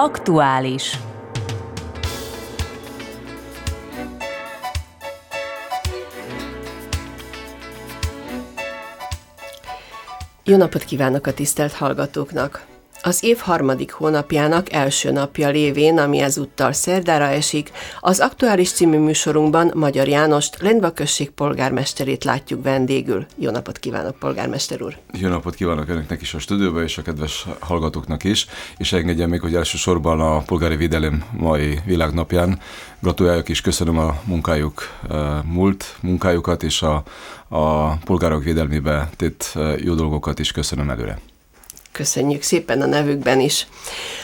Aktuális. Jó napot kívánok a tisztelt hallgatóknak! Az év harmadik hónapjának első napja lévén, ami ezúttal szerdára esik, az aktuális című műsorunkban Magyar Jánost, Lendva község polgármesterét látjuk vendégül. Jó napot kívánok, polgármester úr! Jó napot kívánok önöknek is a stúdióban, és a kedves hallgatóknak is, és engedjen még, hogy elsősorban a polgári védelem mai világnapján gratuláljak és köszönöm a munkájuk, múlt munkájukat, és a, a polgárok védelmébe tett jó dolgokat is köszönöm előre. Köszönjük szépen a nevükben is.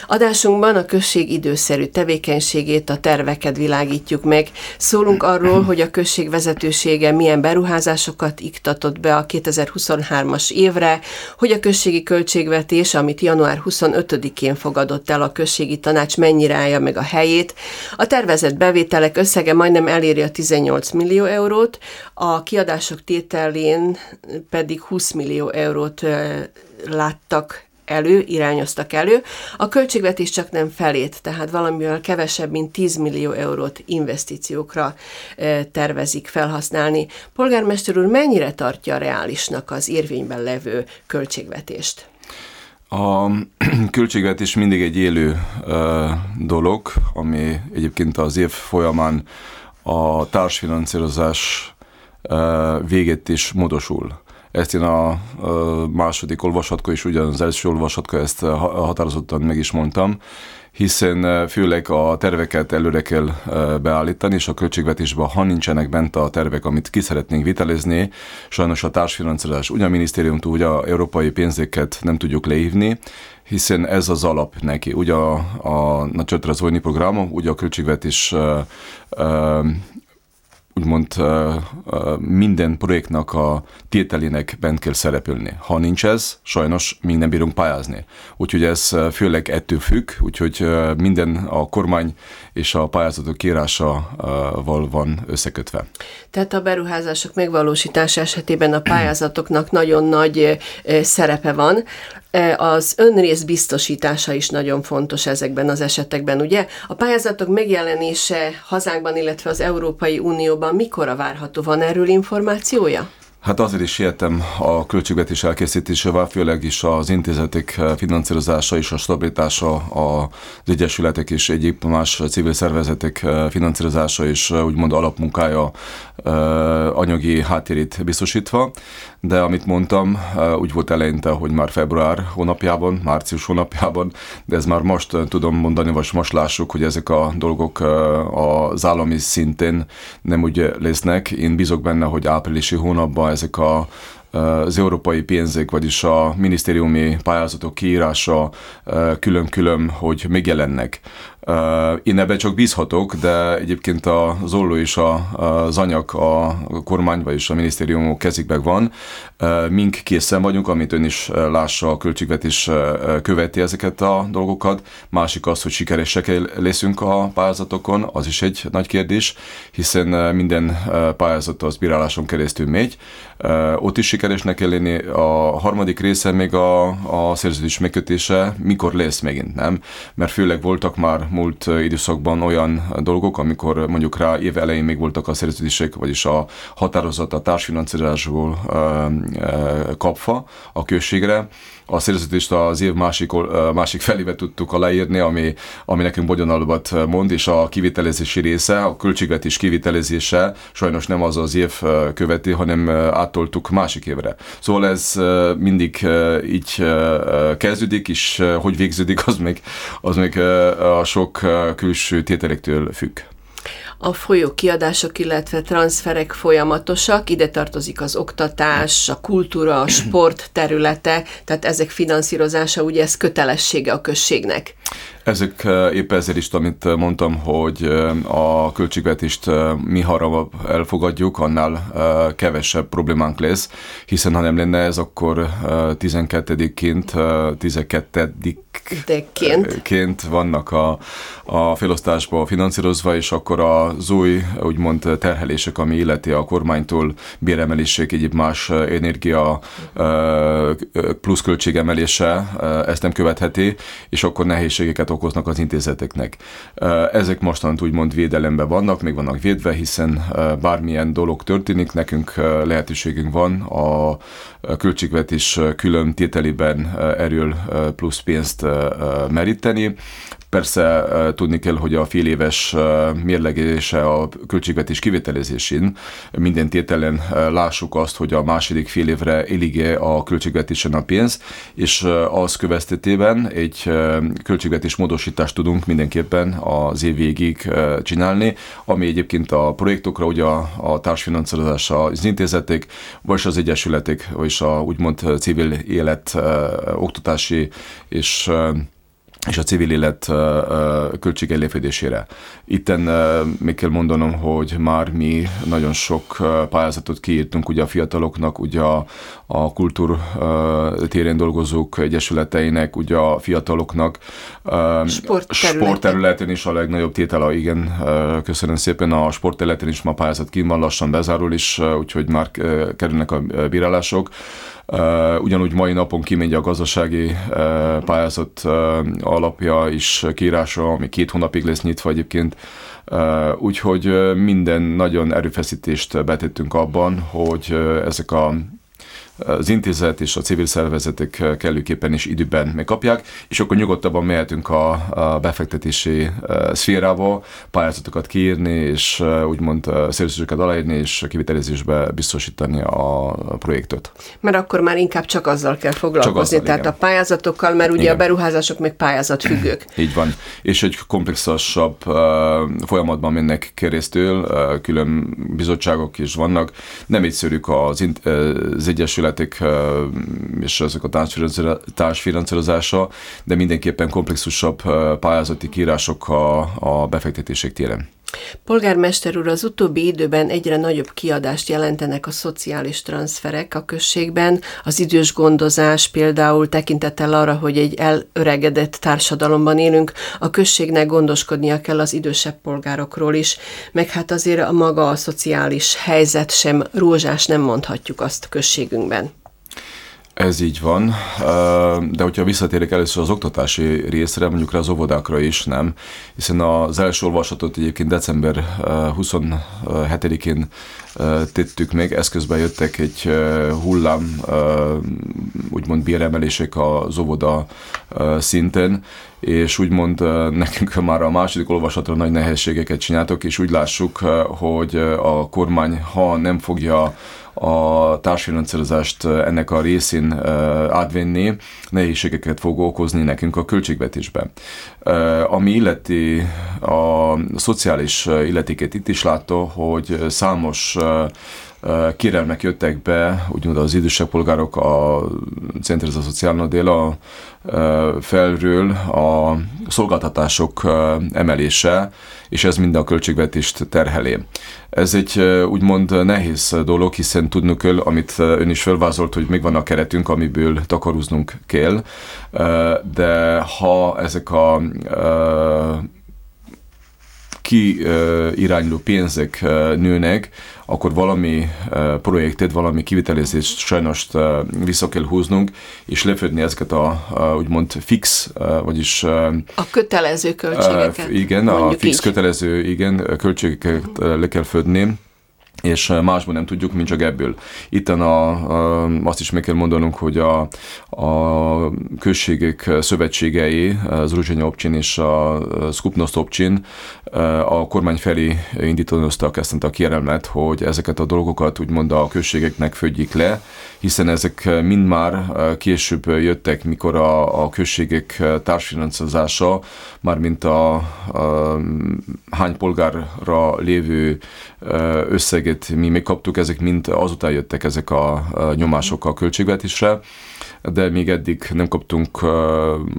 Adásunkban a község időszerű tevékenységét, a terveket világítjuk meg. Szólunk arról, hogy a község vezetősége milyen beruházásokat iktatott be a 2023-as évre, hogy a községi költségvetés, amit január 25-én fogadott el a községi tanács, mennyire állja meg a helyét. A tervezett bevételek összege majdnem eléri a 18 millió eurót, a kiadások tételén pedig 20 millió eurót láttak elő, irányoztak elő. A költségvetés csak nem felét, tehát valamivel kevesebb, mint 10 millió eurót investíciókra tervezik felhasználni. Polgármester úr mennyire tartja reálisnak az érvényben levő költségvetést? A költségvetés mindig egy élő uh, dolog, ami egyébként az év folyamán a társfinanszírozás uh, végét is módosul. Ezt én a, második olvasatkor és ugyan az első olvasatkor ezt határozottan meg is mondtam, hiszen főleg a terveket előre kell beállítani, és a költségvetésben, ha nincsenek bent a tervek, amit ki szeretnénk vitelezni, sajnos a társfinanszírozás, ugye a minisztériumtól, ugye a európai pénzeket nem tudjuk leívni, hiszen ez az alap neki. Ugye a, a Nagycsötre program, ugye a költségvetés uh, úgymond minden projektnek a tételének bent kell szerepelni. Ha nincs ez, sajnos mi nem bírunk pályázni. Úgyhogy ez főleg ettől függ, úgyhogy minden a kormány és a pályázatok írásával van összekötve. Tehát a beruházások megvalósítása esetében a pályázatoknak nagyon nagy szerepe van. Az önrész biztosítása is nagyon fontos ezekben az esetekben, ugye? A pályázatok megjelenése hazánkban, illetve az Európai Unióban mikor várható? Van erről információja? Hát azért is sietem a költségvetés elkészítésével, főleg is az intézetek finanszírozása és a stabilitása, az egyesületek és egyéb más civil szervezetek finanszírozása és úgymond alapmunkája anyagi háttérét biztosítva de amit mondtam, úgy volt eleinte, hogy már február hónapjában, március hónapjában, de ez már most tudom mondani, vagy most lássuk, hogy ezek a dolgok az állami szinten nem úgy lesznek. Én bízok benne, hogy áprilisi hónapban ezek a az európai pénzek, vagyis a minisztériumi pályázatok kiírása külön-külön, hogy megjelennek. Én ebben csak bízhatok, de egyébként a Zolló és az anyag a kormány, vagyis a minisztérium kezikben van. Mink készen vagyunk, amit ön is lássa, a költségvetés követi ezeket a dolgokat. Másik az, hogy sikeresek leszünk a pályázatokon, az is egy nagy kérdés, hiszen minden pályázat az bíráláson keresztül megy. Ott is sikeresnek kell lenni. A harmadik része még a, a szerződés megkötése, mikor lesz megint, nem? Mert főleg voltak már múlt időszakban olyan dolgok, amikor mondjuk rá év elején még voltak a szerződések, vagyis a határozat a társfinanszírozásból kapva a községre, a szerződést az év másik, másik felébe tudtuk aláírni, ami, ami nekünk bonyolultabbat mond, és a kivitelezési része, a költségvetés kivitelezése sajnos nem az az év követi, hanem áttoltuk másik évre. Szóval ez mindig így kezdődik, és hogy végződik, az még, az még a sok külső tételektől függ a folyó kiadások, illetve transferek folyamatosak, ide tartozik az oktatás, a kultúra, a sport területe, tehát ezek finanszírozása, ugye ez kötelessége a községnek. Ezek épp ezért is, amit mondtam, hogy a költségvetést mi hamarabb elfogadjuk, annál kevesebb problémánk lesz, hiszen ha nem lenne ez, akkor 12-ként, 12 ként vannak a, a felosztásba finanszírozva, és akkor az új, úgymond terhelések, ami illeti a kormánytól béremelések, egyéb más energia pluszköltségemelése, ezt nem követheti, és akkor nehézségeket okoznak az intézeteknek. Ezek mostant úgymond védelemben vannak, még vannak védve, hiszen bármilyen dolog történik, nekünk lehetőségünk van a költségvetés külön tételében erről plusz pénzt meríteni. Persze tudni kell, hogy a fél éves mérlegése a költségvetés kivételezésén minden tételen lássuk azt, hogy a második fél évre elég a költségvetésen a pénz, és az következtében egy költségvetés módosítást tudunk mindenképpen az év végig csinálni, ami egyébként a projektokra, ugye a, a társfinanszírozása az intézetek, vagy az egyesületek, vagy a úgymond civil élet oktatási és és a civil élet költsége lefedésére. Itten még kell mondanom, hogy már mi nagyon sok pályázatot kiírtunk ugye a fiataloknak, ugye a, a kultúr téren dolgozók egyesületeinek, ugye a fiataloknak. Sportterületen. Sportterületen is a legnagyobb tétele, igen, köszönöm szépen. A sportterületen is ma pályázat ki van, lassan bezárul is, úgyhogy már kerülnek a bírálások. Ugyanúgy mai napon kimegy a gazdasági pályázat alapja is kiírása, ami két hónapig lesz nyitva egyébként. Úgyhogy minden nagyon erőfeszítést betettünk abban, hogy ezek a az intézet és a civil szervezetek kellőképpen is időben megkapják, és akkor nyugodtabban mehetünk a, a befektetési szférába, pályázatokat kiírni, és úgymond szerződéseket aláírni, és kivitelezésbe biztosítani a projektot. Mert akkor már inkább csak azzal kell foglalkozni, csak azzal, tehát igen. a pályázatokkal, mert ugye igen. a beruházások még pályázatfüggők. Így van. És egy komplexasabb folyamatban mennek keresztül, külön bizottságok is vannak. Nem egyszerűk az, az Egyesület területek és ezek a társfinanszírozása, de mindenképpen komplexusabb pályázati kírások a, a befektetések téren. Polgármester úr, az utóbbi időben egyre nagyobb kiadást jelentenek a szociális transferek a községben. Az idős gondozás például tekintettel arra, hogy egy elöregedett társadalomban élünk, a községnek gondoskodnia kell az idősebb polgárokról is, meg hát azért a maga a szociális helyzet sem rózsás, nem mondhatjuk azt községünkben. Ez így van, de hogyha visszatérek először az oktatási részre, mondjuk rá az óvodákra is, nem, hiszen az első olvasatot egyébként december 27-én tettük meg, eszközben jöttek egy hullám, úgymond béremelések az óvoda szinten, és úgymond nekünk már a második olvasatra nagy nehézségeket csináltok, és úgy lássuk, hogy a kormány, ha nem fogja a társfinanszírozást ennek a részén átvenni, nehézségeket fog okozni nekünk a költségvetésben. Ami illeti a szociális illetéket itt is látta, hogy számos kérelmek jöttek be, úgymond az idősebb polgárok a Centre za Sociálna Déla felről a szolgáltatások emelése, és ez mind a költségvetést terheli. Ez egy úgymond nehéz dolog, hiszen tudnunk kell, amit ön is felvázolt, hogy még van a keretünk, amiből takaróznunk kell, de ha ezek a ki irányuló pénzek nőnek, akkor valami projektet, valami kivitelezést sajnos vissza kell húznunk, és lefedni ezeket a, úgymond fix, vagyis... A kötelező költségeket. Igen, a fix így. kötelező igen, költségeket le kell födni, és másban nem tudjuk, mint csak ebből. Itten a, a, azt is meg kell mondanunk, hogy a, a községek szövetségei, az Ruzsenya Opcsin és a Skupnost Opcsin a kormány felé indítottak ezt a kérelmet, hogy ezeket a dolgokat úgymond a községeknek födjék le, hiszen ezek mind már később jöttek, mikor a, a községek társfinanszírozása, mint a, a hány polgárra lévő összeget mi megkaptuk, ezek mind azután jöttek ezek a nyomások a költségvetésre, de még eddig nem kaptunk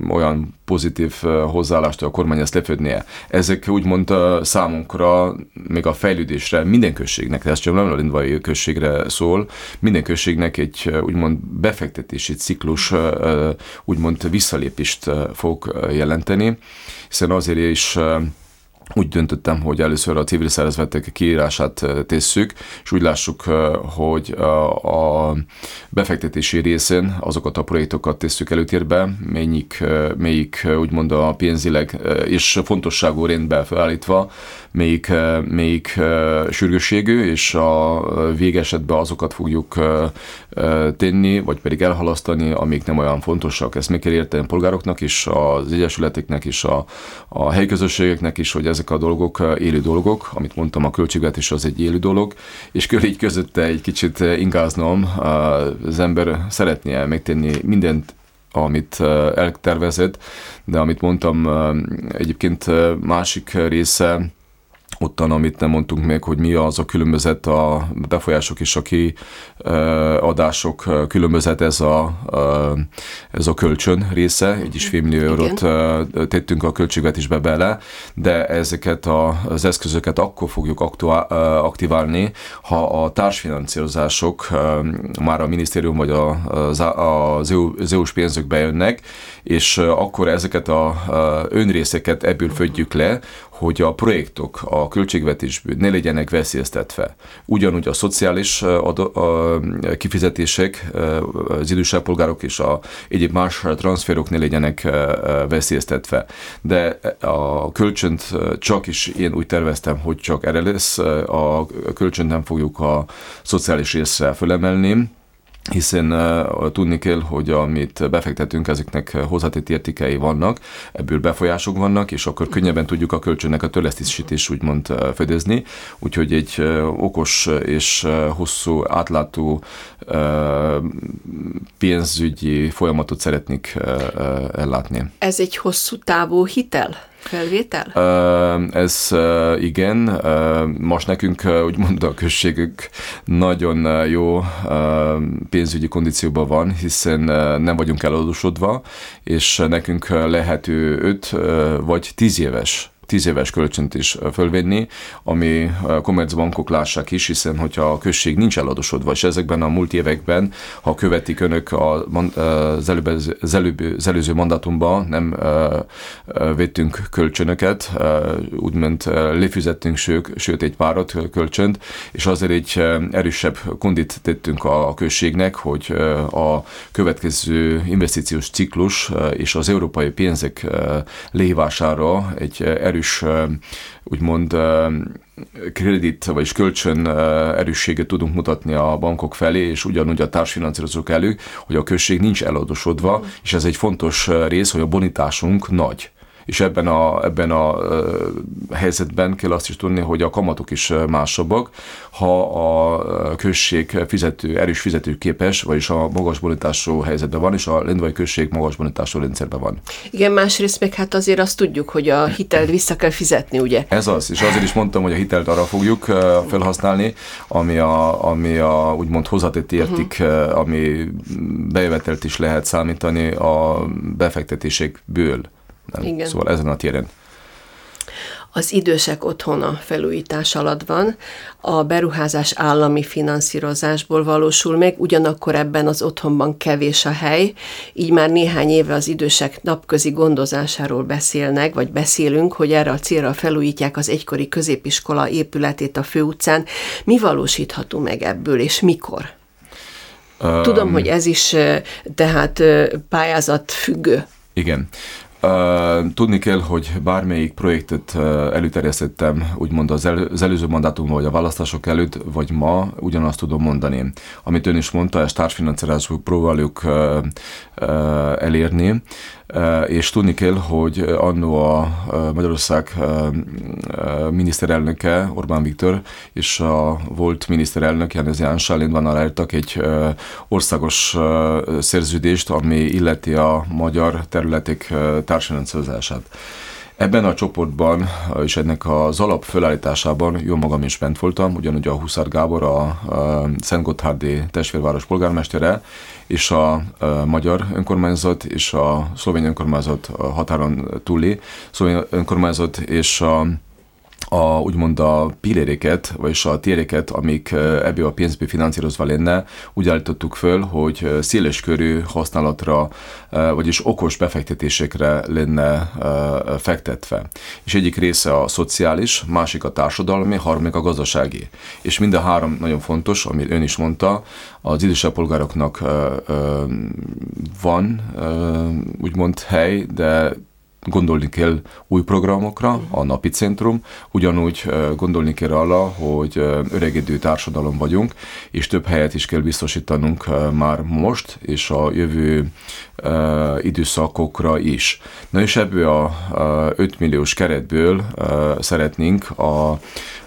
olyan pozitív hozzáállást, a kormány ezt lefednie. Ezek úgymond számunkra, még a fejlődésre, minden községnek, ez csak nem Lindvai községre szól, minden községnek egy úgymond befektetési ciklus, úgymond visszalépést fog jelenteni, hiszen azért is úgy döntöttem, hogy először a civil szervezetek kiírását tesszük, és úgy lássuk, hogy a befektetési részén azokat a projektokat tesszük előtérbe, melyik, melyik úgymond a pénzileg és fontosságú rendben felállítva, melyik, melyik sürgősségű, és a végesetben azokat fogjuk tenni, vagy pedig elhalasztani, amik nem olyan fontosak. Ezt meg kell érteni a polgároknak is, az egyesületeknek is, a, a helyközösségeknek is, hogy ezek a dolgok élő dolgok, amit mondtam, a költségvetés az egy élő dolog, és kör így közötte egy kicsit ingáznom, az ember szeretné megtenni mindent, amit eltervezett, de amit mondtam, egyébként másik része ottan, amit nem mondtunk még, hogy mi az a különbözet a befolyások és a kiadások különbözet ez a, ez a kölcsön része, egy is félmillió eurót tettünk a költségvetésbe bele, de ezeket az eszközöket akkor fogjuk aktiválni, ha a társfinanszírozások már a minisztérium vagy az EU-s pénzök bejönnek, és akkor ezeket a önrészeket ebből födjük le, hogy a projektok a költségvetésből ne legyenek veszélyeztetve. Ugyanúgy a szociális a kifizetések, az idősebb polgárok és a egyéb más transferok ne legyenek veszélyeztetve. De a kölcsönt csak is én úgy terveztem, hogy csak erre lesz, a kölcsönt nem fogjuk a szociális részre fölemelni, hiszen tudni kell, hogy amit befektetünk, ezeknek hozzátéti értékei vannak, ebből befolyások vannak, és akkor könnyebben tudjuk a kölcsönnek a törlesztésítést úgymond fedezni, úgyhogy egy okos és hosszú, átlátó pénzügyi folyamatot szeretnék ellátni. Ez egy hosszú távú hitel? Felvétel? Ez igen, most nekünk úgymond a községük nagyon jó pénzügyi kondícióban van, hiszen nem vagyunk eladósodva, és nekünk lehető 5 vagy 10 éves tíz éves kölcsönt is fölvenni, ami a komercbankok lássák is, hiszen hogyha a község nincs eladósodva, és ezekben a múlt években, ha követik önök az, előbb, az, előbb, az előző mandátumban nem vettünk kölcsönöket, úgymond lefizettünk sőt egy párat kölcsönt, és azért egy erősebb kondit tettünk a községnek, hogy a következő investíciós ciklus és az európai pénzek lehívására egy erősebb erős, úgymond kredit vagy kölcsön erősséget tudunk mutatni a bankok felé, és ugyanúgy a társfinanszírozók elő, hogy a község nincs eladósodva, és ez egy fontos rész, hogy a bonitásunk nagy és ebben a, ebben a helyzetben kell azt is tudni, hogy a kamatok is másabbak, ha a község fizető, erős fizetőképes, vagyis a magas bonitású helyzetben van, és a lendvai község magas bonitású rendszerben van. Igen, másrészt meg hát azért azt tudjuk, hogy a hitelt vissza kell fizetni, ugye? Ez az, és azért is mondtam, hogy a hitelt arra fogjuk felhasználni, ami a, ami a úgymond hozzátett értik, uh-huh. ami bejövetelt is lehet számítani a befektetésekből. Nem? Igen. Szóval ezen a téren. Az idősek otthona felújítás alatt van, a beruházás állami finanszírozásból valósul meg, ugyanakkor ebben az otthonban kevés a hely, így már néhány éve az idősek napközi gondozásáról beszélnek, vagy beszélünk, hogy erre a célra felújítják az egykori középiskola épületét a főutcán. Mi valósítható meg ebből, és mikor? Tudom, um, hogy ez is tehát pályázat függő. Igen. Tudni kell, hogy bármelyik projektet előterjesztettem, úgymond az, elő, az előző mandátum vagy a választások előtt, vagy ma, ugyanazt tudom mondani. Amit ön is mondta, ezt társfinanszírozásuk próbáljuk elérni, és tudni kell, hogy annó a Magyarország miniszterelnöke, Orbán Viktor, és a volt miniszterelnök, János Ján van aláírtak egy országos szerződést, ami illeti a magyar területek társadalmi Ebben a csoportban és ennek az alap felállításában jó magam is bent voltam, ugyanúgy a Huszár Gábor, a Szent Gotthárdi testvérváros polgármestere, és a, magyar önkormányzat, és a szlovén önkormányzat a határon túli. Szlovén önkormányzat, és a a, úgymond a pilléréket, vagyis a téreket, amik ebből a pénzből finanszírozva lenne, úgy állítottuk föl, hogy széles körű használatra, vagyis okos befektetésekre lenne fektetve. És egyik része a szociális, másik a társadalmi, harmadik a gazdasági. És mind a három nagyon fontos, amit ön is mondta, az idősebb polgároknak van úgymond hely, de gondolni kell új programokra, a napi centrum, ugyanúgy gondolni kell arra, hogy öregedő társadalom vagyunk, és több helyet is kell biztosítanunk már most, és a jövő időszakokra is. Na és ebből a 5 milliós keretből szeretnénk a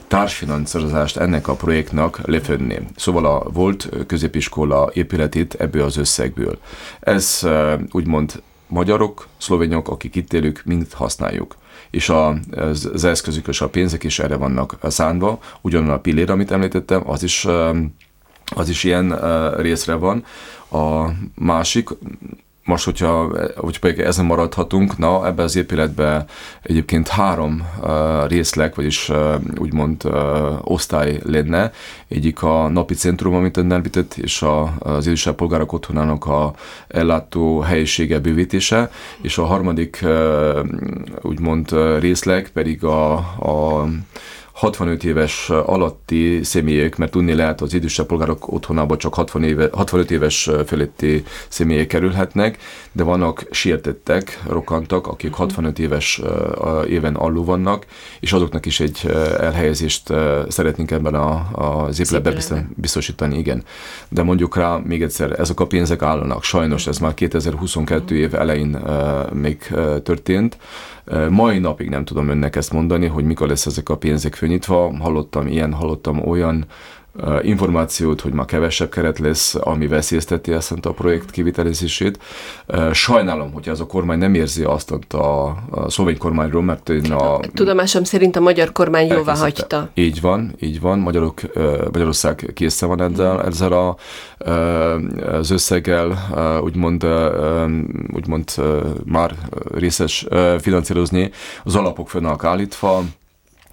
társfinanszírozást ennek a projektnak lefedni. Szóval a volt középiskola épületét ebből az összegből. Ez úgymond magyarok, szlovénok, akik itt élők, mind használjuk. És a, az, az és a pénzek is erre vannak szánva. Ugyanúgy a pillér, amit említettem, az is, az is ilyen részre van. A másik, most, hogyha, hogyha pedig ezen maradhatunk, na, ebben az épületben egyébként három uh, részleg, vagyis uh, úgymond uh, osztály lenne. Egyik a napi centrum, amit ön említett, és a, az idősebb polgárok otthonának a ellátó helyisége bővítése, és a harmadik uh, úgymond részleg pedig a, a 65 éves alatti személyek, mert tudni lehet az idősebb polgárok otthonába csak 60 éve, 65 éves feletti személyek kerülhetnek, de vannak sértettek, rokantak, akik 65 mhm. éves éven alul vannak, és azoknak is egy elhelyezést szeretnénk ebben a, az épületben biztosítani, igen. De mondjuk rá még egyszer, ezek a pénzek állnak, sajnos ez már 2022 év elején még történt, Mai napig nem tudom önnek ezt mondani, hogy mikor lesz ezek a pénzek főnyitva. Hallottam ilyen, hallottam olyan, információt, hogy ma kevesebb keret lesz, ami veszélyezteti ezt a projekt kivitelezését. Sajnálom, hogy ez a kormány nem érzi azt a, a szlovén kormányról, mert én a... Tudomásom szerint a magyar kormány jóvá hagyta. Így van, így van. Magyarok, Magyarország készen van ezzel, ezzel a, az összeggel, úgymond, úgymond már részes finanszírozni. Az alapok fönnak állítva,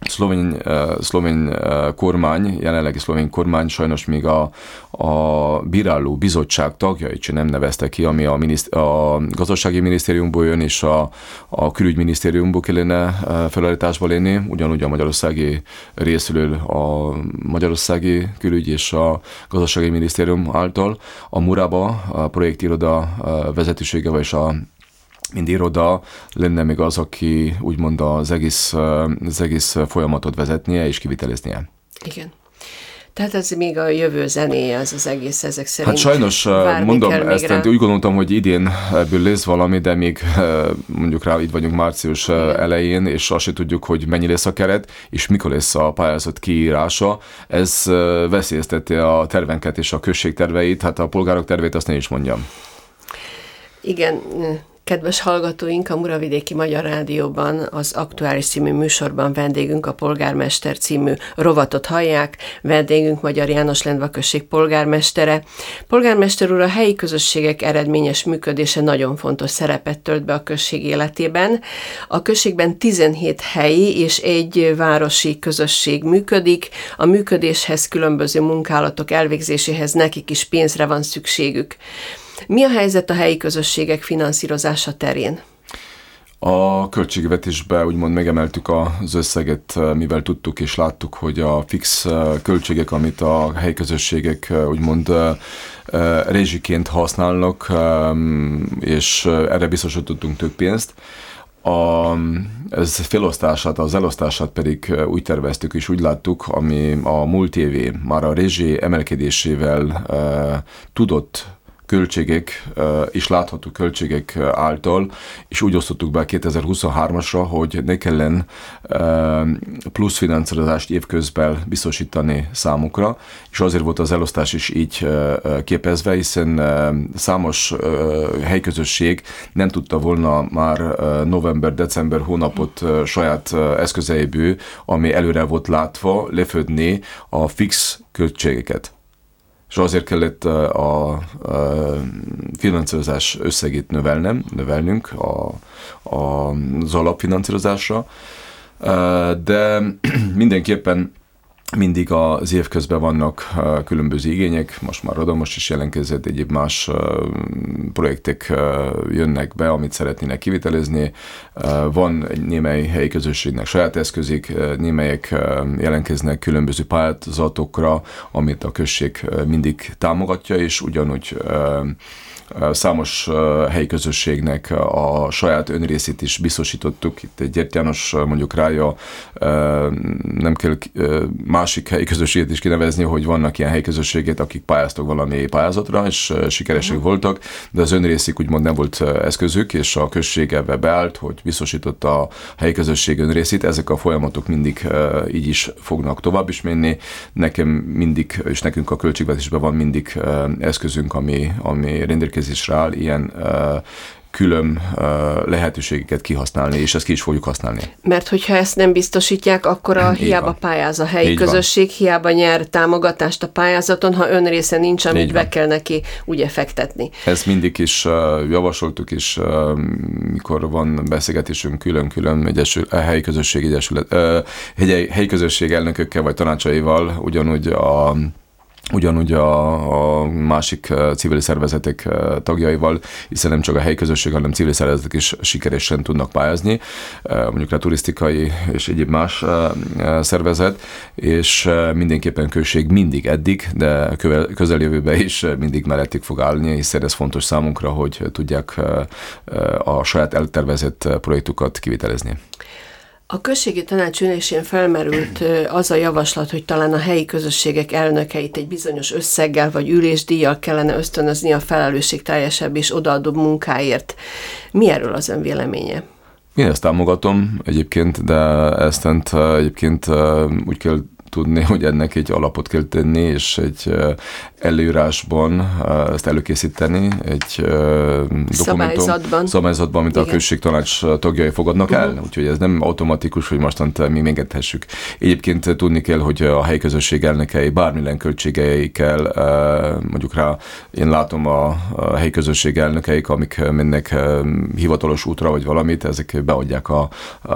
szlovén, uh, szlovén uh, kormány, jelenlegi szlovén kormány sajnos még a, a bíráló bizottság tagjait nem nevezte ki, ami a, miniszt, a gazdasági minisztériumból jön, és a, a külügyminisztériumból kellene felállításba lenni, ugyanúgy a magyarországi részülő a magyarországi külügy és a gazdasági minisztérium által. A Murába a projektiroda vezetősége, vagy a mint iroda lenne még az, aki úgymond az egész, az egész folyamatot vezetnie és kiviteleznie. Igen. Tehát ez még a jövő zenéje, az az egész ezek szerint. Hát sajnos mondom, ezt rá. úgy gondoltam, hogy idén ebből lesz valami, de még mondjuk rá itt vagyunk március Igen. elején, és azt se tudjuk, hogy mennyi lesz a keret, és mikor lesz a pályázat kiírása. Ez veszélyezteti a tervenket és a község terveit, hát a polgárok terveit azt nem is mondjam. Igen, Kedves hallgatóink, a Muravidéki Magyar Rádióban az aktuális című műsorban vendégünk a Polgármester című rovatot hallják. Vendégünk Magyar János Lendvaközség polgármestere. Polgármester úr, a helyi közösségek eredményes működése nagyon fontos szerepet tölt be a község életében. A községben 17 helyi és egy városi közösség működik. A működéshez különböző munkálatok elvégzéséhez nekik is pénzre van szükségük. Mi a helyzet a helyi közösségek finanszírozása terén? A költségvetésbe úgymond megemeltük az összeget, mivel tudtuk és láttuk, hogy a fix költségek, amit a helyi közösségek úgymond rezsiként használnak, és erre biztosítottunk több pénzt, a, ez felosztását, az elosztását pedig úgy terveztük és úgy láttuk, ami a múlt évé már a rezsi emelkedésével tudott költségek és látható költségek által, és úgy osztottuk be 2023-asra, hogy ne kellene plusz finanszírozást évközben biztosítani számukra, és azért volt az elosztás is így képezve, hiszen számos helyközösség nem tudta volna már november-december hónapot saját eszközeiből, ami előre volt látva, lefödni a fix költségeket és azért kellett a, a finanszírozás összegét növelnem, növelnünk a, a, az alapfinanszírozásra, de mindenképpen mindig az év vannak különböző igények, most már most is jelentkezett, egyéb más projektek jönnek be, amit szeretnének kivitelezni. Van némely helyi közösségnek saját eszközik, némelyek jelentkeznek különböző pályázatokra, amit a község mindig támogatja, és ugyanúgy számos helyi közösségnek a saját önrészét is biztosítottuk. Itt egy János mondjuk rája, nem kell másik helyi közösséget is kinevezni, hogy vannak ilyen helyi közösségek, akik pályáztak valami pályázatra, és sikeresek uh-huh. voltak, de az önrészük úgymond nem volt eszközük, és a község ebbe beállt, hogy biztosította a helyi közösség önrészét. Ezek a folyamatok mindig így is fognak tovább is menni. Nekem mindig, és nekünk a költségvetésben van mindig eszközünk, ami, ami rendelkezésre áll ilyen külön lehetőségeket kihasználni, és ezt ki is fogjuk használni. Mert hogyha ezt nem biztosítják, akkor a hiába van. pályáz a helyi Így közösség, van. hiába nyer támogatást a pályázaton, ha önrésze nincs, amit be kell neki ugye fektetni. Ezt mindig is javasoltuk is, mikor van beszélgetésünk külön-külön egyesül, helyi közösség egyesület, helyi közösség elnökökkel vagy tanácsaival, ugyanúgy a ugyanúgy a, a másik eh, civil szervezetek eh, tagjaival, hiszen nem csak a helyi közösség, hanem civil szervezetek is sikeresen tudnak pályázni, eh, mondjuk a turisztikai és egyéb más szervezet, és mindenképpen község mindig eddig, de közeljövőben is mindig mellettük fog állni, hiszen ez fontos számunkra, hogy tudják a saját eltervezett projektukat kivitelezni. A községi tanács ülésén felmerült az a javaslat, hogy talán a helyi közösségek elnökeit egy bizonyos összeggel vagy ülésdíjjal kellene ösztönözni a felelősség teljesebb és odaadóbb munkáért. Mi erről az ön véleménye? Én ezt támogatom egyébként, de ezt egyébként úgy kell tudni, hogy ennek egy alapot kell tenni, és egy előírásban ezt előkészíteni, egy dokumentum, szabályzatban, szabályzatban amit Igen. a községtanács tagjai fogadnak uh-huh. el, úgyhogy ez nem automatikus, hogy mostant mi engedhessük. Egyébként tudni kell, hogy a helyi közösség elnökei bármilyen költségeikkel, mondjuk rá, én látom a, helyi közösség elnökeik, amik mennek hivatalos útra, vagy valamit, ezek beadják a, a,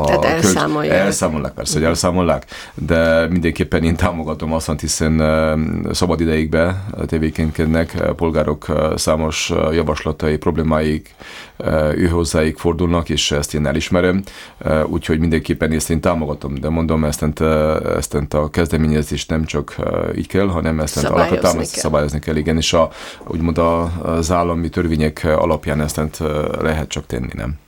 a Tehát elszámolják. Elszámolják, persze, hogy elszámolják, de mindenképpen én támogatom azt, hiszen szabad ideigbe tevékenykednek, polgárok számos javaslatai, problémáik ő hozzáik fordulnak, és ezt én elismerem, úgyhogy mindenképpen ezt én támogatom, de mondom, ezt, ezt a kezdeményezést nem csak így kell, hanem ezt kell. szabályozni kell, igen, és a, úgymond az állami törvények alapján ezt lehet csak tenni, nem?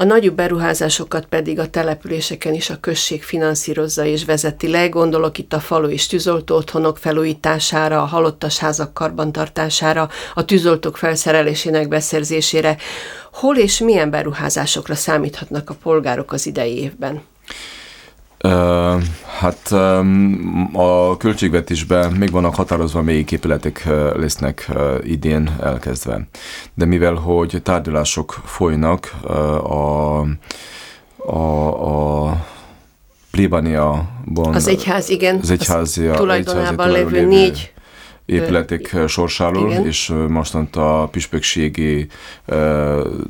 A nagyobb beruházásokat pedig a településeken is a község finanszírozza és vezeti le. Gondolok itt a falu és tűzoltó otthonok felújítására, a halottas házak karbantartására, a tűzoltók felszerelésének beszerzésére. Hol és milyen beruházásokra számíthatnak a polgárok az idei évben? Hát a költségvetésben még vannak határozva melyik épületek lesznek idén elkezdve. De mivel, hogy tárgyalások folynak a, a, a plébániaban... Az egyház, igen. Az egyházi, az tulajdonában lévő, lévő négy épületek sorsáról, Igen. és mostant a püspökségi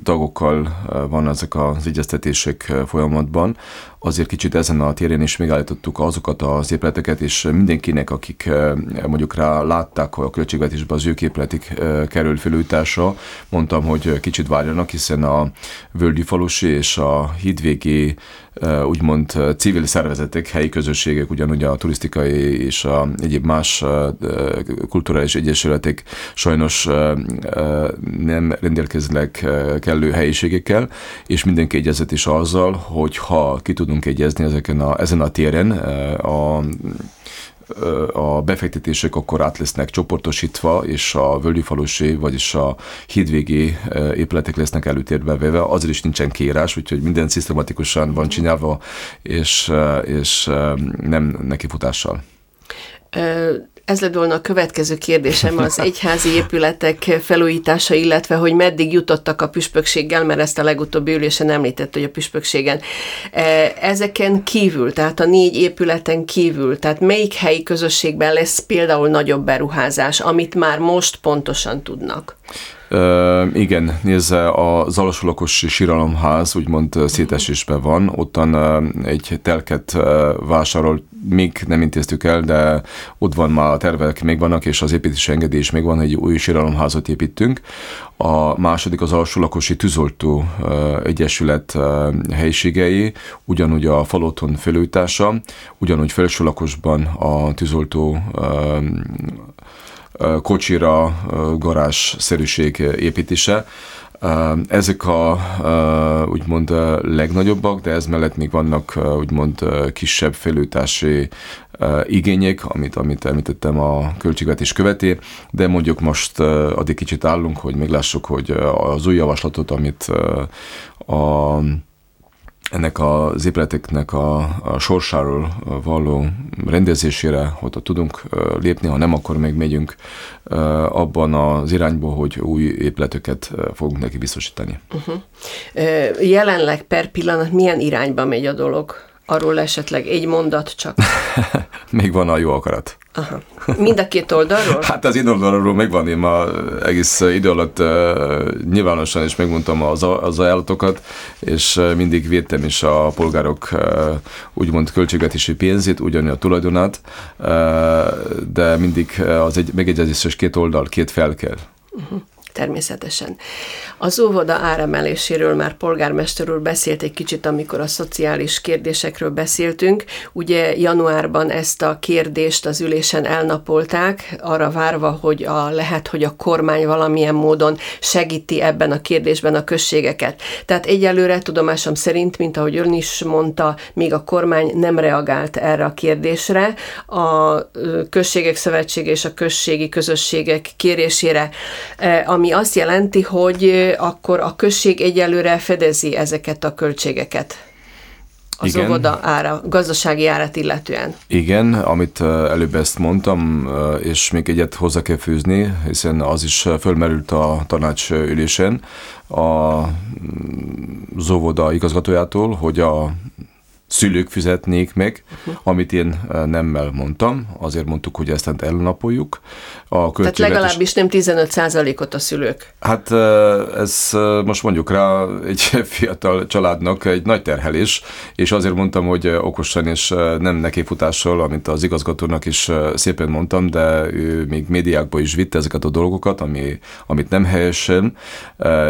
tagokkal van ezek az egyeztetések folyamatban. Azért kicsit ezen a téren is megállítottuk azokat az épületeket, és mindenkinek, akik mondjuk rá látták, hogy a költségvetésben az ők épületik kerül felújításra, mondtam, hogy kicsit várjanak, hiszen a Völgyi Falusi és a Hídvégi úgymond civil szervezetek, helyi közösségek, ugyanúgy a turisztikai és a egyéb más kulturális egyesületek sajnos nem rendelkeznek kellő helyiségekkel, és mindenki egyezett is azzal, hogy ha ki tudunk egyezni ezeken a, ezen a téren, a a befektetések akkor át lesznek csoportosítva, és a völgyfalusi, vagyis a hídvégi épületek lesznek előtérbe véve, azért is nincsen kérás, úgyhogy minden szisztematikusan van csinálva, és, és nem nekifutással. Ez lett volna a következő kérdésem, az egyházi épületek felújítása, illetve hogy meddig jutottak a püspökséggel, mert ezt a legutóbbi ülésen említett, hogy a püspökségen. E, ezeken kívül, tehát a négy épületen kívül, tehát melyik helyi közösségben lesz például nagyobb beruházás, amit már most pontosan tudnak? Uh, igen, nézze, a Zalasolakos síralomház úgymond szétesésben van, ottan egy telket uh, vásárol, még nem intéztük el, de ott van már a tervek, még vannak, és az építési engedély is még van, hogy új síralomházat építünk. A második az Alsólakosi Tűzoltó Egyesület helyiségei, ugyanúgy a faloton felújítása, ugyanúgy felsőlakosban a tűzoltó kocsira garázs-szerűség építése. Ezek a úgymond legnagyobbak, de ez mellett még vannak úgymond kisebb felújítási igények, amit, amit említettem a költségvetés követé, de mondjuk most addig kicsit állunk, hogy meglássuk, hogy az új javaslatot, amit a ennek az épületeknek a, a sorsáról való rendezésére, hogy tudunk lépni, ha nem, akkor még megyünk abban az irányba, hogy új épületeket fogunk neki biztosítani. Uh-huh. Jelenleg per pillanat milyen irányba megy a dolog? Arról esetleg egy mondat csak. még van a jó akarat. Aha. Mind a két oldalról? Hát az én oldalról megvan, én ma egész idő alatt uh, nyilvánosan is megmondtam az, az ajánlatokat, és mindig védtem is a polgárok uh, úgymond költségvetési pénzét, ugyanúgy a tulajdonát, uh, de mindig az egy megegyezéses két oldal, két fel kell. Uh-huh természetesen. Az óvoda áremeléséről már polgármester úr beszélt egy kicsit, amikor a szociális kérdésekről beszéltünk. Ugye januárban ezt a kérdést az ülésen elnapolták, arra várva, hogy a, lehet, hogy a kormány valamilyen módon segíti ebben a kérdésben a községeket. Tehát egyelőre tudomásom szerint, mint ahogy ön is mondta, még a kormány nem reagált erre a kérdésre. A községek szövetsége és a községi közösségek kérésére, ami ami azt jelenti, hogy akkor a község egyelőre fedezi ezeket a költségeket az Igen. óvoda ára, gazdasági árat illetően. Igen, amit előbb ezt mondtam, és még egyet hozzá kell fűzni, hiszen az is fölmerült a tanács ülésen a az óvoda igazgatójától, hogy a szülők fizetnék meg, uh-huh. amit én eh, nemmel mondtam, azért mondtuk, hogy ezt elnapoljuk. A Tehát legalábbis nem 15 ot a szülők. Hát eh, ez eh, most mondjuk rá egy fiatal családnak egy nagy terhelés, és azért mondtam, hogy okosan és nem nekifutással, amit az igazgatónak is szépen mondtam, de ő még médiákba is vitte ezeket a dolgokat, ami, amit nem helyesen.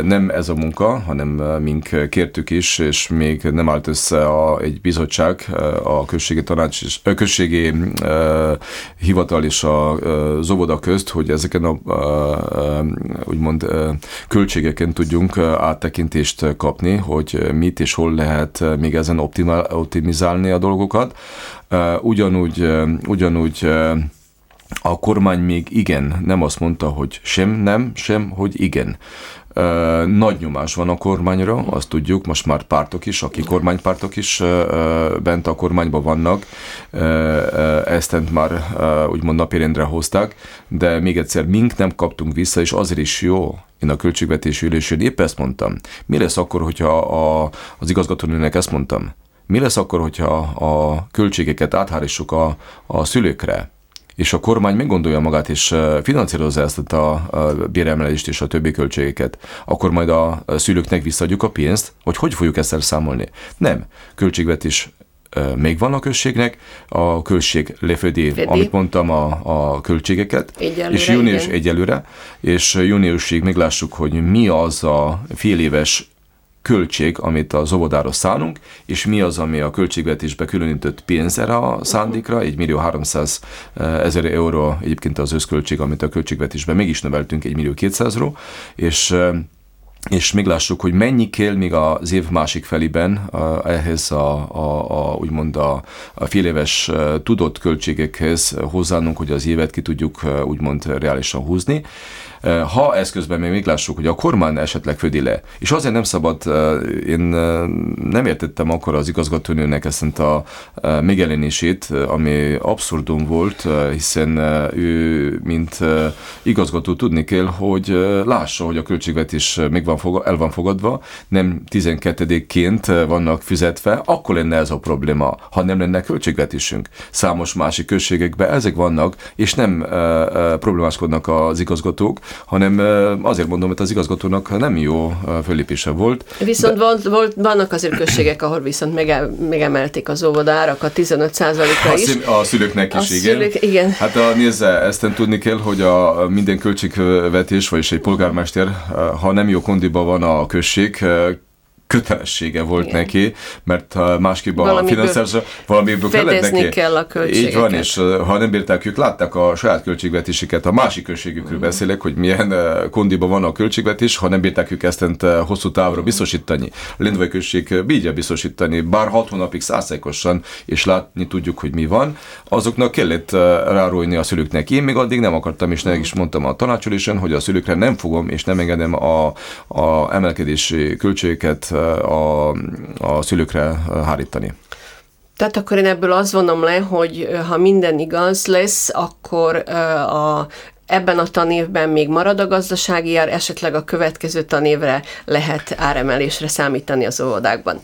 Nem ez a munka, hanem mink kértük is, és még nem állt össze a, egy bizottság, a községi tanács és a községi hivatal és a zoboda közt, hogy ezeken a úgymond költségeken tudjunk áttekintést kapni, hogy mit és hol lehet még ezen optimizálni a dolgokat. Ugyanúgy, ugyanúgy a kormány még igen, nem azt mondta, hogy sem nem, sem, hogy igen. Nagy nyomás van a kormányra, azt tudjuk, most már pártok is, aki kormánypártok is bent a kormányban vannak, ezt már úgymond napirendre hozták, de még egyszer mink nem kaptunk vissza, és azért is jó, én a költségvetési ülésén épp ezt mondtam. Mi lesz akkor, hogyha a, az igazgatónőnek ezt mondtam? Mi lesz akkor, hogyha a költségeket áthárissuk a, a szülőkre? És a kormány meggondolja magát, és finanszírozza ezt a béremelést és a többi költségeket, akkor majd a szülőknek visszadjuk a pénzt, hogy hogy fogjuk ezt elszámolni. Nem. Költségvetés még van a községnek, a község lefedi, Fedi. amit mondtam, a, a költségeket, egyelőre, és június igen. egyelőre, és júniusig meglássuk, hogy mi az a fél éves költség, amit az óvodára szánunk, és mi az, ami a költségvetésbe különített pénz erre a szándékra, 1 millió 300 ezer euró egyébként az összköltség, amit a költségvetésben meg is növeltünk 1 millió 200 és és még lássuk, hogy mennyi kell még az év másik felében ehhez a, a, a úgymond a, a fél éves tudott költségekhez hozzánunk, hogy az évet ki tudjuk úgymond reálisan húzni. Ha eszközben még lássuk, hogy a kormány esetleg födi le, és azért nem szabad, én nem értettem akkor az igazgatónőnek ezt a megjelenését, ami abszurdum volt, hiszen ő, mint igazgató tudni kell, hogy lássa, hogy a költségvetés még van fogad, el van fogadva, nem 12-ként vannak fizetve, akkor lenne ez a probléma, ha nem lenne költségvetésünk. Számos másik községekben ezek vannak, és nem problémáskodnak az igazgatók, hanem azért mondom, hogy az igazgatónak nem jó fölépése volt. Viszont de... volt, volt, vannak azért községek, ahol viszont mege, megemelték az óvodárakat 15%-ra is. A szülőknek is, a igen. Szülők, igen. Hát a, nézze, ezt tudni kell, hogy a minden költségvetés, vagyis egy polgármester, ha nem jó kondiban van a község, kötelessége volt Igen. neki, mert másképp a finanszírozás valamiből kellett neki. kell a költségeket. Így van, és ha nem bírták, ők látták a saját költségvetésüket, a másik költségükről uh-huh. beszélek, hogy milyen kondiban van a költségvetés, ha nem bírták ők ezt hosszú távra biztosítani. Lendvai község bírja biztosítani, bár hat hónapig százszerkosan, és látni tudjuk, hogy mi van, azoknak kellett rárulni a szülőknek. Én még addig nem akartam, és nem is mondtam a tanácsolésen, hogy a szülőkre nem fogom, és nem engedem a, a emelkedési költségeket a, a szülőkre hárítani. Tehát akkor én ebből azt vonom le, hogy ha minden igaz lesz, akkor a ebben a tanévben még marad a gazdasági ár, esetleg a következő tanévre lehet áremelésre számítani az óvodákban.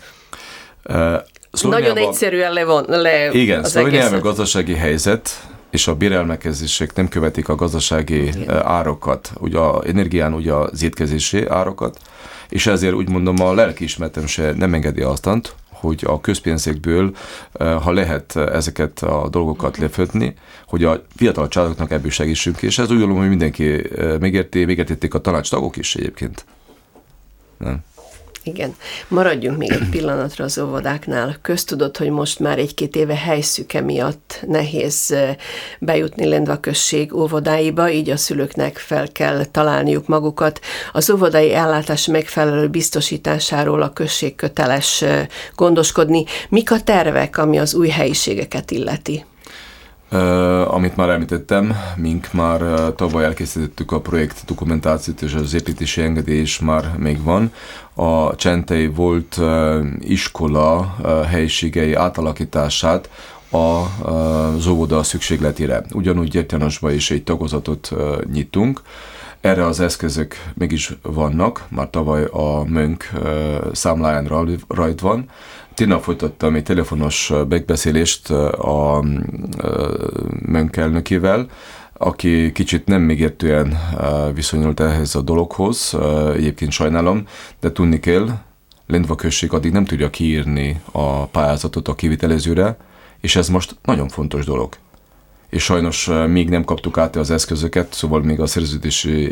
Uh, Nagyon egyszerűen levon, le Igen, az Szlovéniában a gazdasági helyzet és a bérelmekezések nem követik a gazdasági Igen. árokat, ugye a energián ugye az étkezési árokat, és ezért úgy mondom a lelkiismeretem se nem engedi azt, hogy a közpénzekből, eh, ha lehet ezeket a dolgokat lefötni, hogy a fiatal családoknak ebből segítsünk, és ez úgy gondolom, hogy mindenki eh, megérti, megértették a tanácstagok is egyébként. Nem. Igen. Maradjunk még egy pillanatra az óvodáknál. Köztudott, hogy most már egy-két éve helyszüke miatt nehéz bejutni Lendva község óvodáiba, így a szülőknek fel kell találniuk magukat. Az óvodai ellátás megfelelő biztosításáról a község köteles gondoskodni. Mik a tervek, ami az új helyiségeket illeti? Uh, amit már említettem, mink már uh, tavaly elkészítettük a projekt dokumentációt, és az építési engedély is már még van. A Csentei volt uh, iskola helyiségei átalakítását a Zóvoda szükségletére. Ugyanúgy Értjánosban is egy tagozatot nyitunk. Erre az eszközök mégis vannak, már tavaly a Mönk számláján rajt van, Tegnap folytattam egy telefonos megbeszélést a mönkelnökével, aki kicsit nem még értően viszonyult ehhez a dologhoz, egyébként sajnálom, de tudni kell, Lendva község addig nem tudja kiírni a pályázatot a kivitelezőre, és ez most nagyon fontos dolog és sajnos még nem kaptuk át az eszközöket, szóval még a szerződési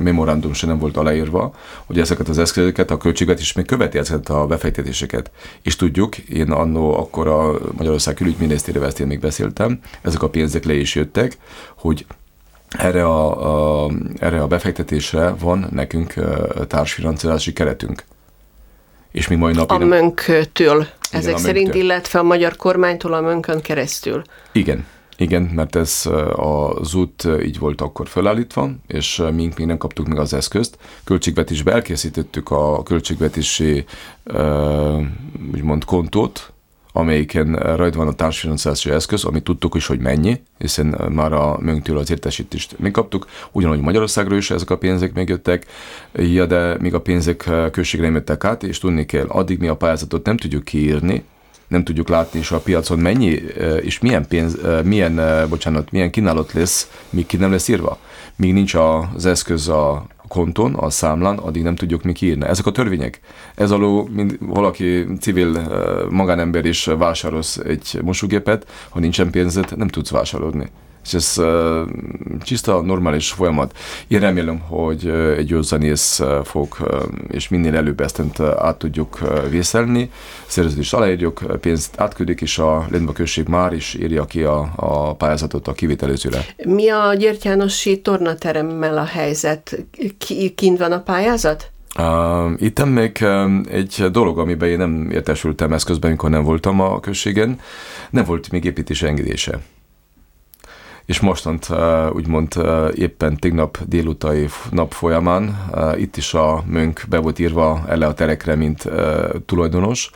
memorandum sem nem volt aláírva, hogy ezeket az eszközöket a költségvetés még követi ezeket a befektetéseket. És tudjuk, én annó akkor a Magyarország külügyminisztérivel ezt én még beszéltem, ezek a pénzek le is jöttek, hogy erre a, a, erre a befektetésre van nekünk társfinanszírozási keretünk. És mi mai napi... A nem... mönktől, ezek Igen, szerint, illetve a magyar kormánytól a mönkön keresztül. Igen, igen, mert ez az út így volt akkor felállítva, és mink még nem kaptuk meg az eszközt. Költségvetésbe elkészítettük a költségvetési úgymond kontót, amelyiken rajta van a társfinanszírozási eszköz, amit tudtuk is, hogy mennyi, hiszen már a mönktől az értesítést mi kaptuk, ugyanúgy Magyarországról is ezek a pénzek megjöttek, ja, de még a pénzek községre jöttek át, és tudni kell, addig mi a pályázatot nem tudjuk kiírni, nem tudjuk látni is a piacon mennyi és milyen pénz, milyen, bocsánat, milyen kínálat lesz, míg ki nem lesz írva. Míg nincs az eszköz a konton, a számlán, addig nem tudjuk mi kiírni. Ezek a törvények. Ez alól mint valaki civil magánember is vásárolsz egy mosógépet, ha nincsen pénzed, nem tudsz vásárolni ez uh, tiszta, normális folyamat. Én remélem, hogy egy jó zenész fog, uh, és minél előbb ezt át tudjuk uh, vészelni, szerződést aláírjuk, pénzt átküldik, és a Lendva község már is írja ki a, a pályázatot a kivitelezőre. Mi a Gyertyánosi tornateremmel a helyzet? Kint van a pályázat? Uh, itt még egy dolog, amiben én nem értesültem ezt közben, amikor nem voltam a községen, nem volt még építési engedése. És mostant úgymond éppen tegnap délutai nap folyamán itt is a mönk be volt írva ele a terekre, mint tulajdonos,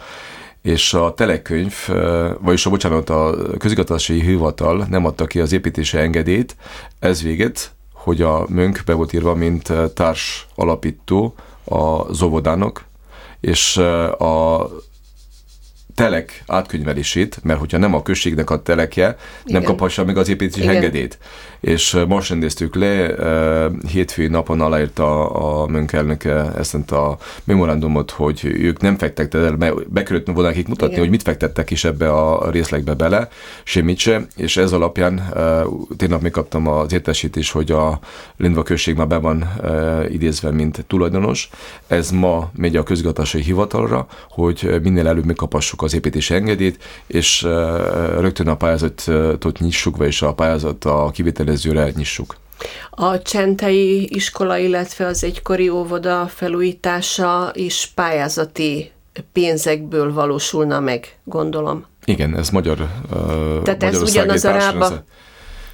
és a telekönyv, vagyis a bocsánat, a közigazgatási hivatal nem adta ki az építési engedélyt, ez véget, hogy a mönk be volt írva, mint társ alapító a Zovodának, és a telek átkönyvelését, mert hogyha nem a községnek a telekje, Igen. nem kaphassa meg az építési Igen. engedélyt. És most rendeztük le, hétfői napon aláírta a mönkelnöke ezt a memorandumot, hogy ők nem fektettek el, mert be kellett volna nekik mutatni, Igen. hogy mit fektettek is ebbe a részlegbe bele, semmit se, és ez alapján tényleg még kaptam az értesítést, hogy a Lindva község már be van idézve, mint tulajdonos. Ez ma megy a közgatási hivatalra, hogy minél előbb megkapassuk az építési engedélyt, és rögtön a pályázatot nyissuk, vagyis a pályázat a kivitelezőre nyissuk. A Csentei iskola, illetve az egykori óvoda felújítása is pályázati pénzekből valósulna meg, gondolom. Igen, ez magyar Tehát ez ugyanaz a rába,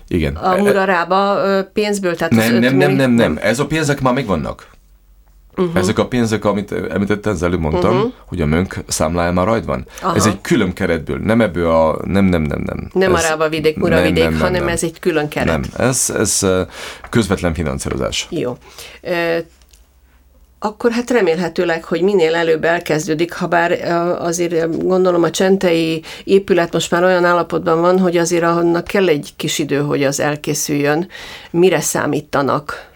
igen. A murarába pénzből? Tehát nem, nem, nem, nem, nem. Ez a pénzek már megvannak. Uh-huh. Ezek a pénzek, amit említettem, az előbb mondtam, uh-huh. hogy a mönk számlája már rajt van. Aha. Ez egy külön keretből, nem ebből a... Nem, nem, nem, nem. Nem ez, a rába vidék, mura vidék, nem, nem, hanem nem. ez egy külön keret. Nem, ez, ez közvetlen finanszírozás. Jó. E, akkor hát remélhetőleg, hogy minél előbb elkezdődik, ha bár azért gondolom a csentei épület most már olyan állapotban van, hogy azért annak kell egy kis idő, hogy az elkészüljön. Mire számítanak?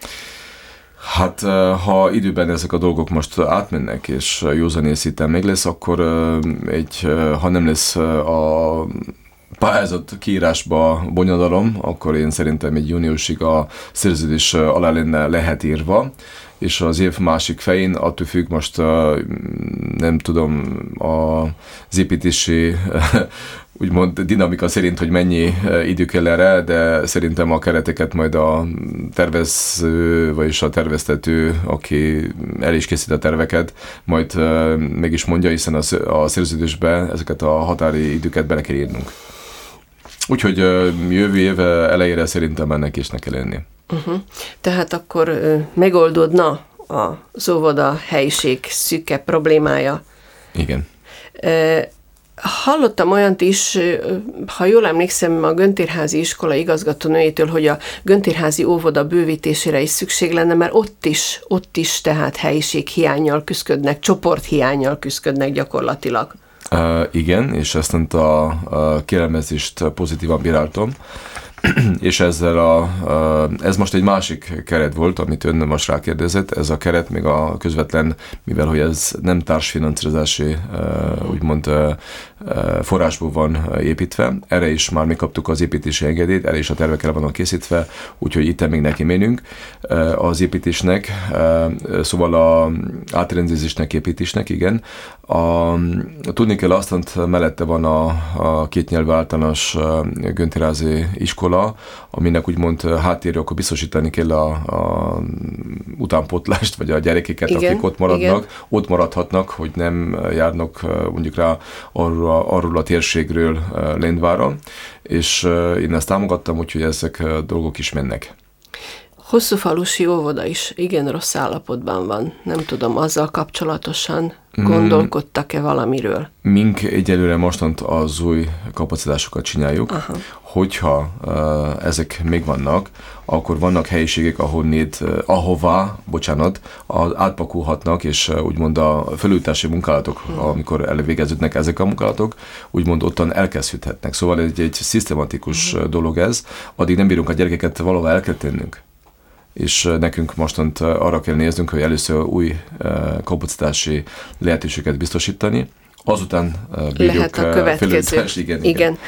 Hát ha időben ezek a dolgok most átmennek, és józanész itt még lesz, akkor egy, ha nem lesz a pályázat kiírásba bonyodalom, akkor én szerintem egy júniusig a szerződés alá lenne lehet írva, és az év másik fején, attól függ most nem tudom az építési úgymond dinamika szerint, hogy mennyi idő kell erre, de szerintem a kereteket majd a tervező, vagyis a terveztető, aki el is készít a terveket, majd meg is mondja, hiszen a szerződésbe ezeket a határi időket bele kell írnunk. Úgyhogy jövő év elejére szerintem ennek is ne kell lenni. Uh-huh. Tehát akkor megoldódna az óvoda helyiség szüke problémája. Igen. Hallottam olyant is, ha jól emlékszem, a Göntérházi iskola igazgatónőjétől, hogy a Göntérházi óvoda bővítésére is szükség lenne, mert ott is, ott is tehát helyiség hiányjal küzdködnek, csoporthiányjal küzdködnek gyakorlatilag. Uh, igen, és ezt a, a kérelmezést pozitívan bíráltam. és ezzel a, ez most egy másik keret volt, amit ön most rákérdezett, ez a keret még a közvetlen, mivel hogy ez nem társfinanszírozási úgymond forrásból van építve, erre is már mi kaptuk az építési engedélyt, erre is a tervek el vannak készítve, úgyhogy itt még neki menünk az építésnek, szóval a átrendezésnek, építésnek, igen. A, tudni kell azt, mellette van a, a két nyelv általános Göntirázi iskola, aminek úgymond háttérje, akkor biztosítani kell a, a utánpotlást, vagy a gyerekeket, igen, akik ott maradnak, igen. ott maradhatnak, hogy nem járnak mondjuk rá arról a, arról a térségről Lendvára, és én ezt támogattam, úgyhogy ezek a dolgok is mennek. Hosszú falusi óvoda is igen rossz állapotban van. Nem tudom, azzal kapcsolatosan mm. gondolkodtak-e valamiről? Mink egyelőre mostant az új kapacitásokat csináljuk. Aha. Hogyha uh, ezek még vannak, akkor vannak helyiségek, ahol néd, uh, ahová, bocsánat, az átpakulhatnak, és uh, úgymond a felújítási munkálatok, hmm. amikor elvégeződnek ezek a munkálatok, úgymond ottan elkezdődhetnek. Szóval egy, egy szisztematikus hmm. dolog ez, addig nem bírunk a gyerekeket valahol el kell tennünk és nekünk mostant arra kell néznünk, hogy először új kapacitási lehetőséget biztosítani, azután bírjuk Lehet a következő. Igen, igen.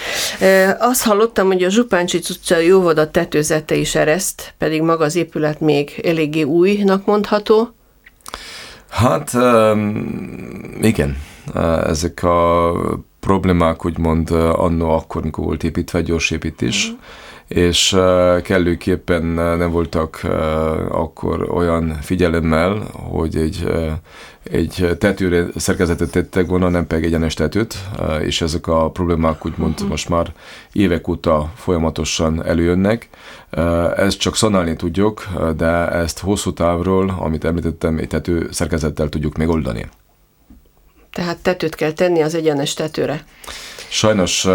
igen. Azt hallottam, hogy a Zsupáncsic utca jóvoda tetőzete is ereszt, pedig maga az épület még eléggé újnak mondható. Hát igen, ezek a problémák úgymond annó akkor, mikor volt építve gyors építés, mm és kellőképpen nem voltak akkor olyan figyelemmel, hogy egy egy tetőre szerkezetet tettek volna, nem pedig egyenes tetőt, és ezek a problémák úgymond uh-huh. most már évek óta folyamatosan előjönnek. Ezt csak szanálni tudjuk, de ezt hosszú távról, amit említettem, egy tető szerkezettel tudjuk megoldani. Tehát tetőt kell tenni az egyenes tetőre. Sajnos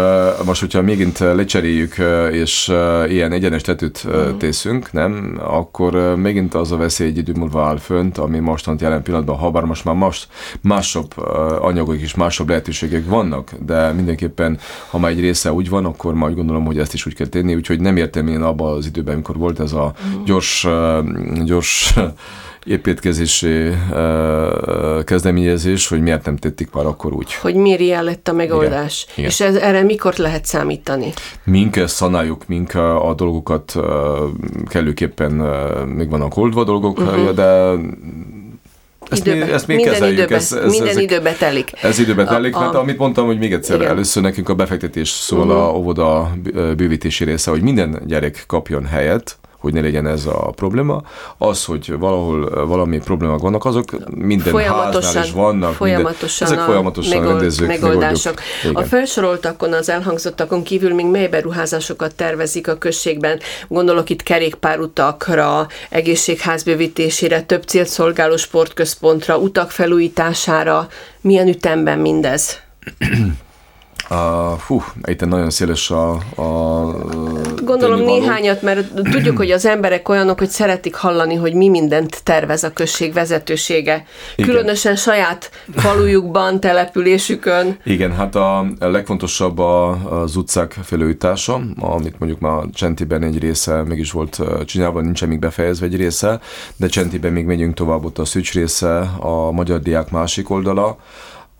most, hogyha mégint lecseréljük, és ilyen egyenes tetőt uh-huh. tészünk, nem, akkor megint az a veszély egy idő múlva áll fönt, ami mostant jelen pillanatban, ha bár most már most másabb anyagok és másabb lehetőségek vannak, de mindenképpen, ha már egy része úgy van, akkor majd gondolom, hogy ezt is úgy kell tenni, úgyhogy nem értem én abban az időben, amikor volt ez a mhm. gyors, gyors építkezési kezdeményezés, hogy miért nem tették már akkor úgy. Hogy miért ilyen lett a megoldás. Igen. És ez, erre mikor lehet számítani? Mink szanáljuk, mink a dolgokat kellőképpen még vannak oldva dolgok, uh-huh. de ezt, időbe, mi, ezt még minden kezeljük. Időbe, ez, ez, minden ezek, időbe telik. Ez időbe telik, a, mert amit mondtam, hogy még egyszer, igen. először nekünk a befektetés szól uh-huh. a óvoda bővítési része, hogy minden gyerek kapjon helyet, hogy ne legyen ez a probléma. Az, hogy valahol valami problémák vannak, azok minden háznál is vannak. Folyamatosan minden, ezek folyamatosan megold, rendezők, megoldások. A felsoroltakon, az elhangzottakon kívül még mely beruházásokat tervezik a községben? Gondolok itt kerékpárutakra, egészségházbővítésére, több célt szolgáló sportközpontra, utak felújítására. Milyen ütemben mindez? Uh, fú, itt nagyon széles a, a Gondolom néhányat, mert tudjuk, hogy az emberek olyanok, hogy szeretik hallani, hogy mi mindent tervez a község vezetősége. Igen. Különösen saját falujukban, településükön. Igen, hát a legfontosabb a, az utcák felújítása, amit mondjuk már Csentiben egy része meg is volt csinálva, nincsen még befejezve egy része, de Csentiben még megyünk tovább, ott a Szücs része, a Magyar Diák másik oldala,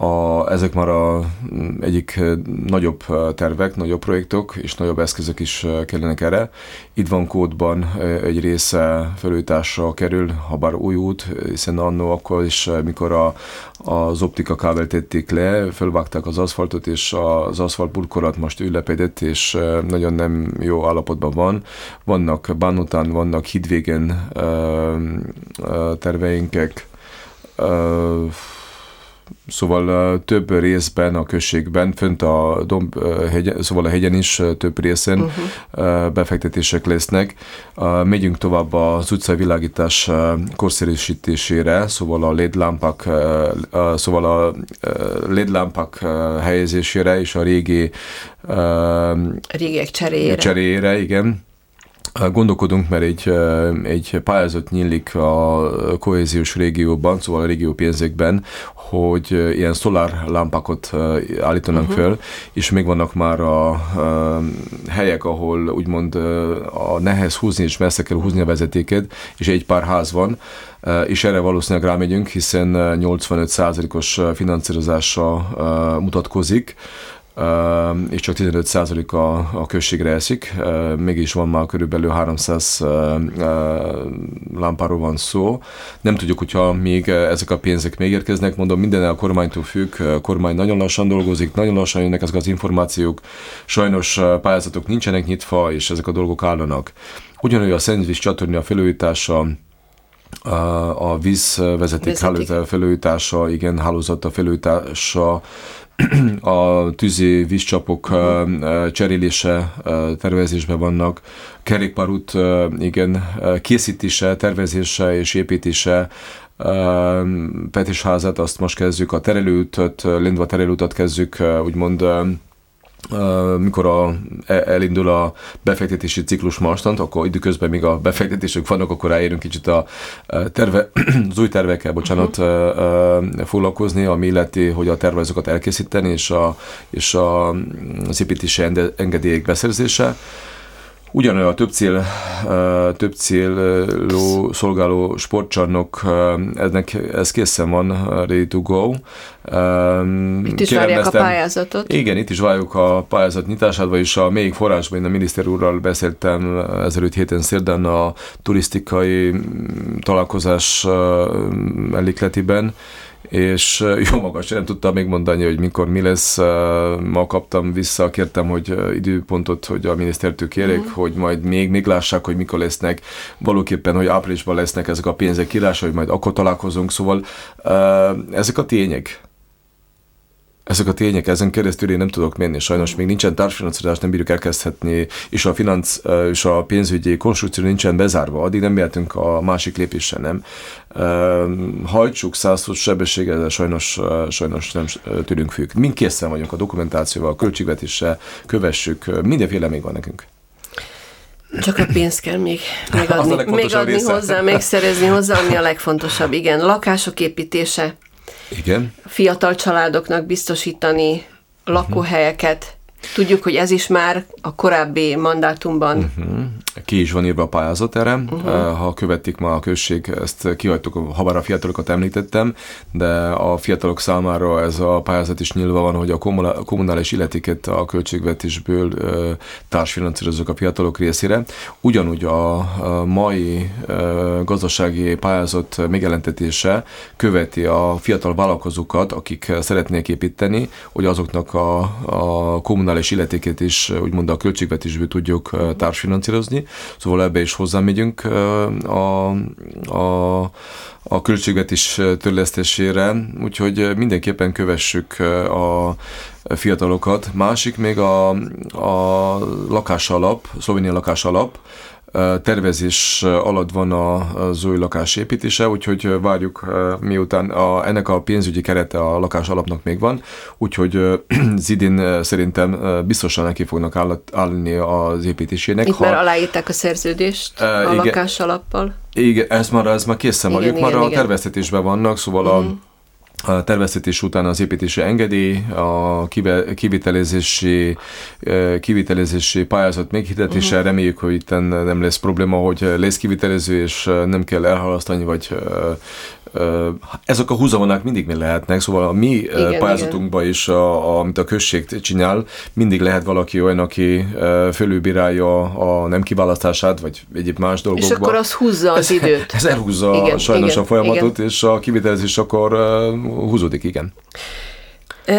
a, ezek már a mm, egyik nagyobb tervek, nagyobb projektok, és nagyobb eszközök is kellenek erre. Itt van kódban egy része felújításra kerül, ha bár új út, hiszen annó akkor is, mikor a, az optika kábel tették le, felvágták az aszfaltot, és az aszfalt burkolat most ülepedett, és nagyon nem jó állapotban van. Vannak bánután, vannak hidvégen terveinkek, Szóval több részben a községben, fönt a domb, hegyen, szóval a hegyen is több részen uh-huh. befektetések lesznek. Megyünk tovább az utcai világítás korszerűsítésére, szóval a LED lámpák, szóval a LED lámpák helyezésére és a régi a régiek cseréjére. cseréjére, igen Gondolkodunk, mert egy, egy pályázat nyílik a kohéziós régióban, szóval a régió pénzekben, hogy ilyen szolár lámpákat állítanak uh-huh. fel, és még vannak már a, a helyek, ahol úgymond a nehez húzni és messze kell húzni a vezetéket, és egy pár ház van, és erre valószínűleg rámegyünk, hiszen 85%-os finanszírozása mutatkozik, és csak 15% a, a községre eszik, mégis van már körülbelül 300 lámpáról van szó. Nem tudjuk, hogyha még ezek a pénzek megérkeznek, mondom, minden a kormánytól függ, a kormány nagyon lassan dolgozik, nagyon lassan jönnek ezek az információk, sajnos pályázatok nincsenek nyitva, és ezek a dolgok állanak. Ugyanúgy a szennyvíz csatorna felújítása, a vízvezeték hálózat felújítása, igen, hálózata felújítása, a tűzi vízcsapok uh-huh. cserélése tervezésben vannak, kerékpárút igen, készítése, tervezése és építése, Petisházat, azt most kezdjük, a terelőutat, Lindva terelőutat kezdjük úgymond mikor a, e, elindul a befektetési ciklus mostant, akkor időközben még a befektetések vannak, akkor ráérünk kicsit a terve, az új tervekkel, bocsánat, uh-huh. foglalkozni, ami illeti, hogy a tervezőket elkészíteni, és, a, és a, az építési engedélyek beszerzése. Ugyanolyan több cél, több célú szolgáló sportcsarnok, ennek, ez készen van, ready to go. Itt is várják a pályázatot. Igen, itt is várjuk a pályázat nyitását, vagyis a még forrásban én a miniszter úrral beszéltem ezelőtt héten szerdán a turisztikai találkozás elékletiben, és jó magas, nem tudtam még mondani, hogy mikor mi lesz. Ma kaptam vissza, kértem, hogy időpontot, hogy a minisztertől kérek, uh-huh. hogy majd még, még lássák, hogy mikor lesznek, valóképpen, hogy áprilisban lesznek ezek a pénzek kirása, hogy majd akkor találkozunk, szóval ezek a tények ezek a tények, ezen keresztül én nem tudok menni, sajnos még nincsen társfinanszírozás, nem bírjuk elkezdhetni, és a finansz és a pénzügyi konstrukció nincsen bezárva, addig nem mehetünk a másik lépésre, nem. Hajtsuk százszor sebességgel, de sajnos, sajnos nem tőlünk függ. Mind készen vagyunk a dokumentációval, a költségvetéssel, kövessük, mindenféle még van nekünk. Csak a pénzt kell még, még adni, még adni hozzá, még szerezni hozzá, ami a legfontosabb. Igen, lakások építése, igen. fiatal családoknak biztosítani lakóhelyeket. Tudjuk, hogy ez is már a korábbi mandátumban uh-huh ki is van írva a pályázat erre. Uh-huh. Ha követik ma a község, ezt kihagytuk, ha bár a fiatalokat említettem, de a fiatalok számára ez a pályázat is nyilva van, hogy a kommunális illetéket a költségvetésből társfinanszírozunk a fiatalok részére. Ugyanúgy a mai gazdasági pályázat megjelentetése követi a fiatal vállalkozókat, akik szeretnék építeni, hogy azoknak a, a kommunális illetéket is úgymond a költségvetésből tudjuk társfinanszírozni, szóval ebbe is hozzámegyünk a, a, a költségvetés törlesztésére, úgyhogy mindenképpen kövessük a fiatalokat. Másik még a, a lakásalap, szlovénia lakásalap, tervezés alatt van az új lakás építése, úgyhogy várjuk, miután a, ennek a pénzügyi kerete a lakás alapnak még van, úgyhogy Zidin szerintem biztosan neki fognak állni az építésének. Itt ha, már aláírták a szerződést a igen, lakás alappal. Igen, ez már, ez már készen van, ők már igen. a terveztetésben vannak, szóval uh-huh. a mhm a terveztetés után az építési engedély, a kivitelezési, kivitelezési pályázat meghirdetése, uh-huh. reméljük, hogy itt nem lesz probléma, hogy lesz kivitelező, és nem kell elhalasztani, vagy ezek a húzavonák mindig mi lehetnek, szóval a mi igen, pályázatunkban is, a, amit a község csinál, mindig lehet valaki olyan, aki fölülbírálja a nem kiválasztását, vagy egyéb más dolgokba. És akkor az húzza az időt. Ez, ez elhúzza igen, sajnos igen, a folyamatot, igen. és a kivitelezés akkor húzódik, igen.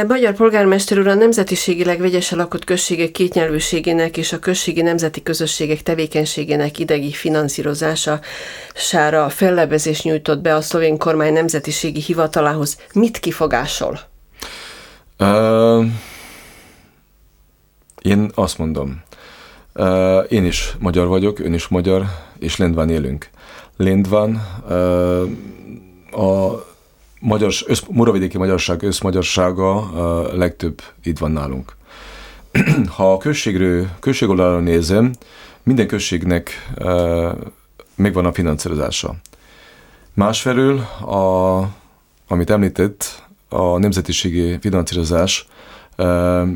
Magyar polgármester úr a nemzetiségileg vegyesen lakott községek kétnyelvűségének és a községi nemzeti közösségek tevékenységének idegi finanszírozására fellebezés nyújtott be a szlovén kormány nemzetiségi hivatalához. Mit kifogásol? Uh, én azt mondom, uh, én is magyar vagyok, ön is magyar, és Lendván élünk. Lendván uh, a magyar, össz, Muravidéki magyarság összmagyarsága a legtöbb itt van nálunk. ha a községről, község nézem, minden községnek megvan a finanszírozása. Másfelől, a, amit említett, a nemzetiségi finanszírozás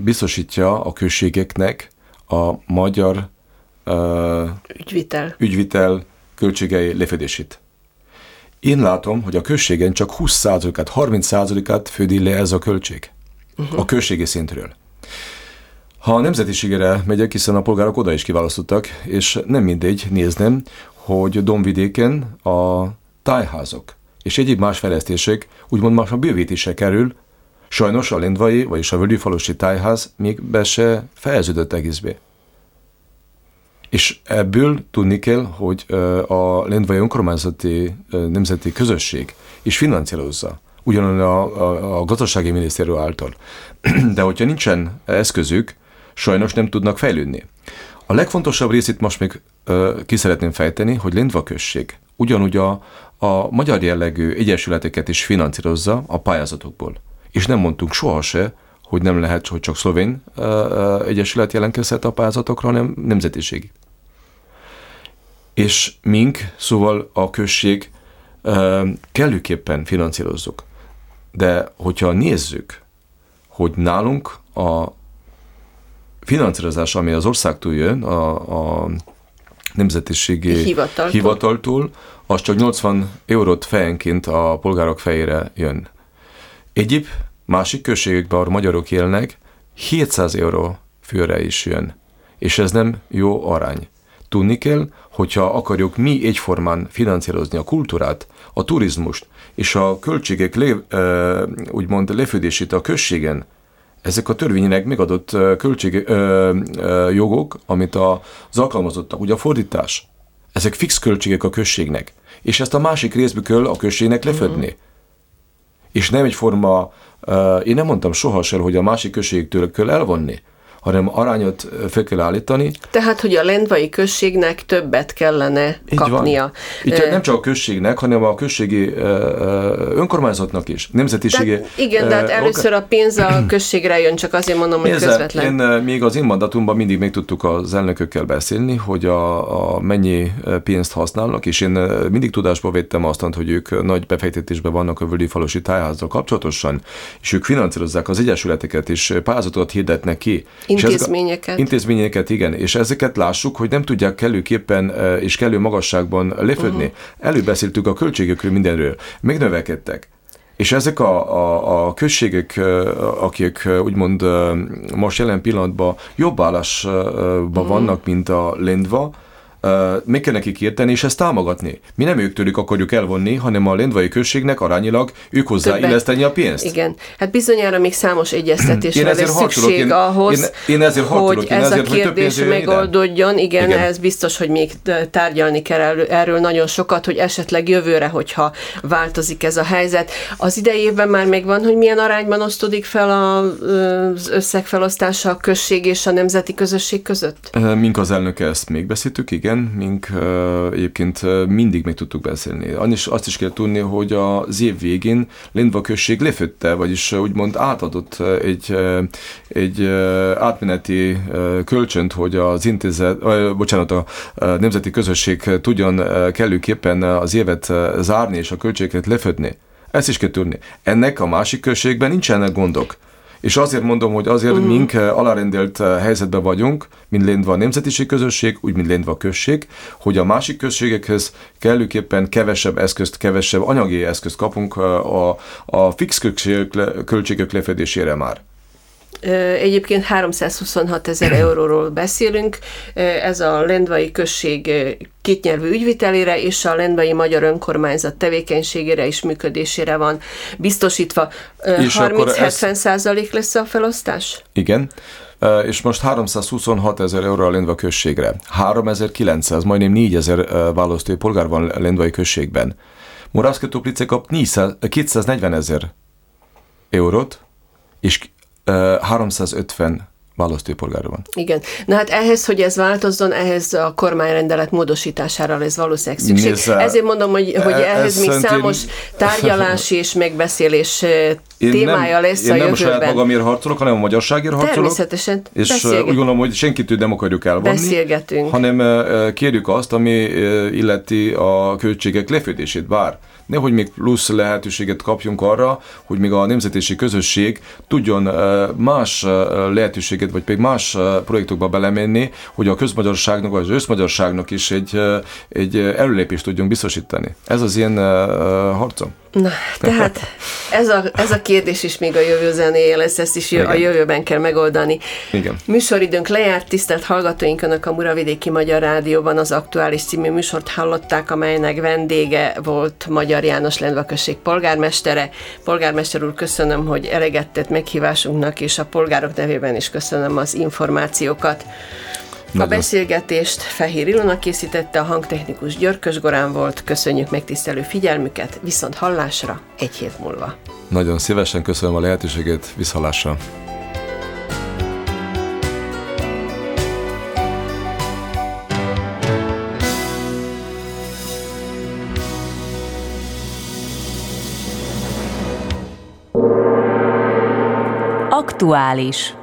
biztosítja a községeknek a magyar ügyvitel. ügyvitel költségei lefedését. Én látom, hogy a községen csak 20%-át, 30%-át fődi le ez a költség. Uh-huh. A községi szintről. Ha a nemzetiségére megyek, hiszen a polgárok oda is kiválasztottak, és nem mindegy néznem, hogy Domvidéken a tájházak és egyéb más fejlesztések úgymond más a bővítése kerül, sajnos a Lendvai, vagyis a Völgyfalusi tájház még be se fejeződött egészbe. És ebből tudni kell, hogy a Lendvai önkormányzati nemzeti közösség is finanszírozza, ugyanúgy a, a, a gazdasági minisztérium által. De hogyha nincsen eszközük, sajnos nem tudnak fejlődni. A legfontosabb részét most még ö, ki szeretném fejteni, hogy Lendva község ugyanúgy a, a magyar jellegű egyesületeket is finanszírozza a pályázatokból. És nem mondtunk soha se, hogy nem lehet, hogy csak szlovén egyesület jelentkezhet a pályázatokra, hanem nemzetiségi és mink, szóval a község kellőképpen finanszírozzuk. De hogyha nézzük, hogy nálunk a finanszírozás, ami az országtól jön, a, a nemzetiségi hivataltól. hivataltól, az csak 80 eurót fejenként a polgárok fejére jön. Egyéb másik községekben, ahol magyarok élnek, 700 euró főre is jön. És ez nem jó arány. Tudni kell, hogyha akarjuk mi egyformán finanszírozni a kultúrát, a turizmust és a költségek lé, úgymond lefődését a községen, ezek a törvényileg megadott költség, jogok, amit az alkalmazottak, ugye a fordítás, ezek fix költségek a községnek, és ezt a másik részből kell a községnek lefedni. Uh-huh. És nem egyforma, én nem mondtam soha sem, hogy a másik községtől kell elvonni, hanem arányot fel kell állítani. Tehát, hogy a lendvai községnek többet kellene Így kapnia. Van. Így nem csak a községnek, hanem a községi önkormányzatnak is, nemzetiségi... Tehát, igen, de hát először a pénz a községre jön, csak azért mondom, hogy Nézze, közvetlen. Én még az én mandatumban mindig meg tudtuk az elnökökkel beszélni, hogy a, a mennyi pénzt használnak, és én mindig tudásba vettem azt, hogy ők nagy befektetésben vannak a Völgyi Falusi Tájházzal kapcsolatosan, és ők finanszírozzák az egyesületeket, és pályázatot hirdetnek ki. Intézményeket. intézményeket, igen. És ezeket lássuk, hogy nem tudják kellőképpen és kellő magasságban lefödni. Uh-huh. Előbeszéltük a költségekről mindenről. Megnövekedtek. És ezek a, a, a községek, akik úgymond most jelen pillanatban jobb állásban uh-huh. vannak, mint a Lendva, meg kell nekik érteni, és ezt támogatni. Mi nem ők tőlük akarjuk elvonni, hanem a lendvai községnek arányilag ők hozzáilleszteni a pénzt. Igen. Hát bizonyára még számos egyeztetésre lesz szükség én, ahhoz, én, én ezért hogy én ez ezért, a kérdés megoldódjon. Igen, Igen, ez biztos, hogy még tárgyalni kell erről nagyon sokat, hogy esetleg jövőre, hogyha változik ez a helyzet. Az idei évben már megvan, hogy milyen arányban osztódik fel az összegfelosztása a község és a nemzeti közösség között? Mink az elnöke ezt még beszéltük, igen igen, mink egyébként mindig meg tudtuk beszélni. Annis, azt is kell tudni, hogy az év végén Lindva község lefötte, vagyis úgymond átadott egy, egy átmeneti kölcsönt, hogy az intézet, bocsánat, a nemzeti közösség tudjon kellőképpen az évet zárni és a költségeket lefödni. Ezt is kell tudni. Ennek a másik községben nincsenek gondok. És azért mondom, hogy azért uh-huh. mink eh, alárendelt eh, helyzetben vagyunk, mint léndva a nemzetiség közösség, úgy, mint léndva a község, hogy a másik községekhez kellőképpen kevesebb eszközt, kevesebb anyagi eszközt kapunk eh, a, a fix költségek lefedésére már. Egyébként 326 ezer euróról beszélünk, ez a Lendvai község kétnyelvű ügyvitelére és a Lendvai Magyar Önkormányzat tevékenységére és működésére van biztosítva. 30-70 százalék lesz a felosztás? Igen és most 326 ezer euró a Lendva községre. 3900, majdnem 4000 választói polgár van Lendvai községben. Moravszki Toplice kap 240 ezer eurót, és 350 választópolgára van. Igen. Na hát ehhez, hogy ez változzon, ehhez a kormányrendelet módosítására lesz valószínűleg szükség. Nézze, Ezért mondom, hogy, hogy e- ehhez még számos én... tárgyalás és megbeszélés én témája nem, lesz én a nem jövőben. saját magamért harcolok, hanem a magyarságért harcolok. Természetesen. És úgy gondolom, hogy senkitől nem akarjuk elvonni. Beszélgetünk. Hanem kérjük azt, ami illeti a költségek lefedését. Bár nehogy még plusz lehetőséget kapjunk arra, hogy még a nemzetési közösség tudjon más lehetőséget, vagy pedig más projektokba belemenni, hogy a közmagyarságnak, vagy az összmagyarságnak is egy, egy előlépést tudjunk biztosítani. Ez az én harcom. Na, tehát ez a, ez a kérdés is még a jövő zenéje lesz, ezt is Igen. a jövőben kell megoldani. Igen. Műsoridőnk lejárt, tisztelt hallgatóink, Önök a Muravidéki Magyar Rádióban az Aktuális című műsort hallották, amelynek vendége volt Magyar János Lendvaközség polgármestere. Polgármester úr, köszönöm, hogy elegettet meghívásunknak, és a polgárok nevében is köszönöm az információkat. Nagyon. A beszélgetést Fehér Ilona készítette, a hangtechnikus Györkös Gorán volt. Köszönjük megtisztelő figyelmüket, viszont hallásra egy hét múlva. Nagyon szívesen köszönöm a lehetőséget, viszhallásra. Aktuális